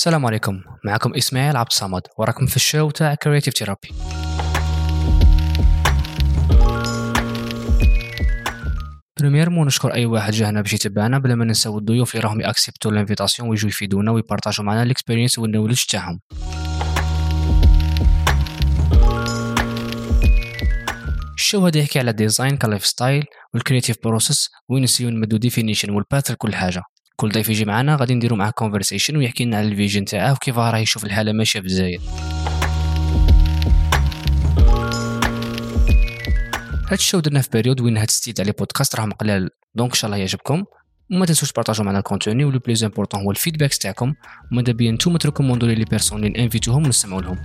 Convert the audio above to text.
السلام عليكم. معكم إسماعيل عبد الصمد. وراكم في ال show تاع Creative Therapy premièrement نشكر أي واحد جا هنا باش يتبعنا بلا ما ننساو الضيوف اللي راهم يأكسبتو l'invitation ويجوا يفيدونا ويبارطاجوا معنا ال experience وال knowledge تاعهم. ال show هذا يحكي على ال design ك lifestyle وال creative process وين نسيو نمدو definition وال path لكل حاجة. كل ضيف يجي معنا غادي نديرو معاه conversation ويحكي لنا على ال vision تاعه وكيف راه يشوف الحالة ماشية في الجزائر هاد ال show درنا في période وين هاد style تاع les podcasts راهم قلال donc إن شاء الله يعجبكم. وما تنسوش تبارطاجوا معنا ال contenu و le plus important هو ال feedback تاعكم. وماذا بيا نتوما تريكوموندو les personnes اللي انفيتوهم ونسمعوا لهم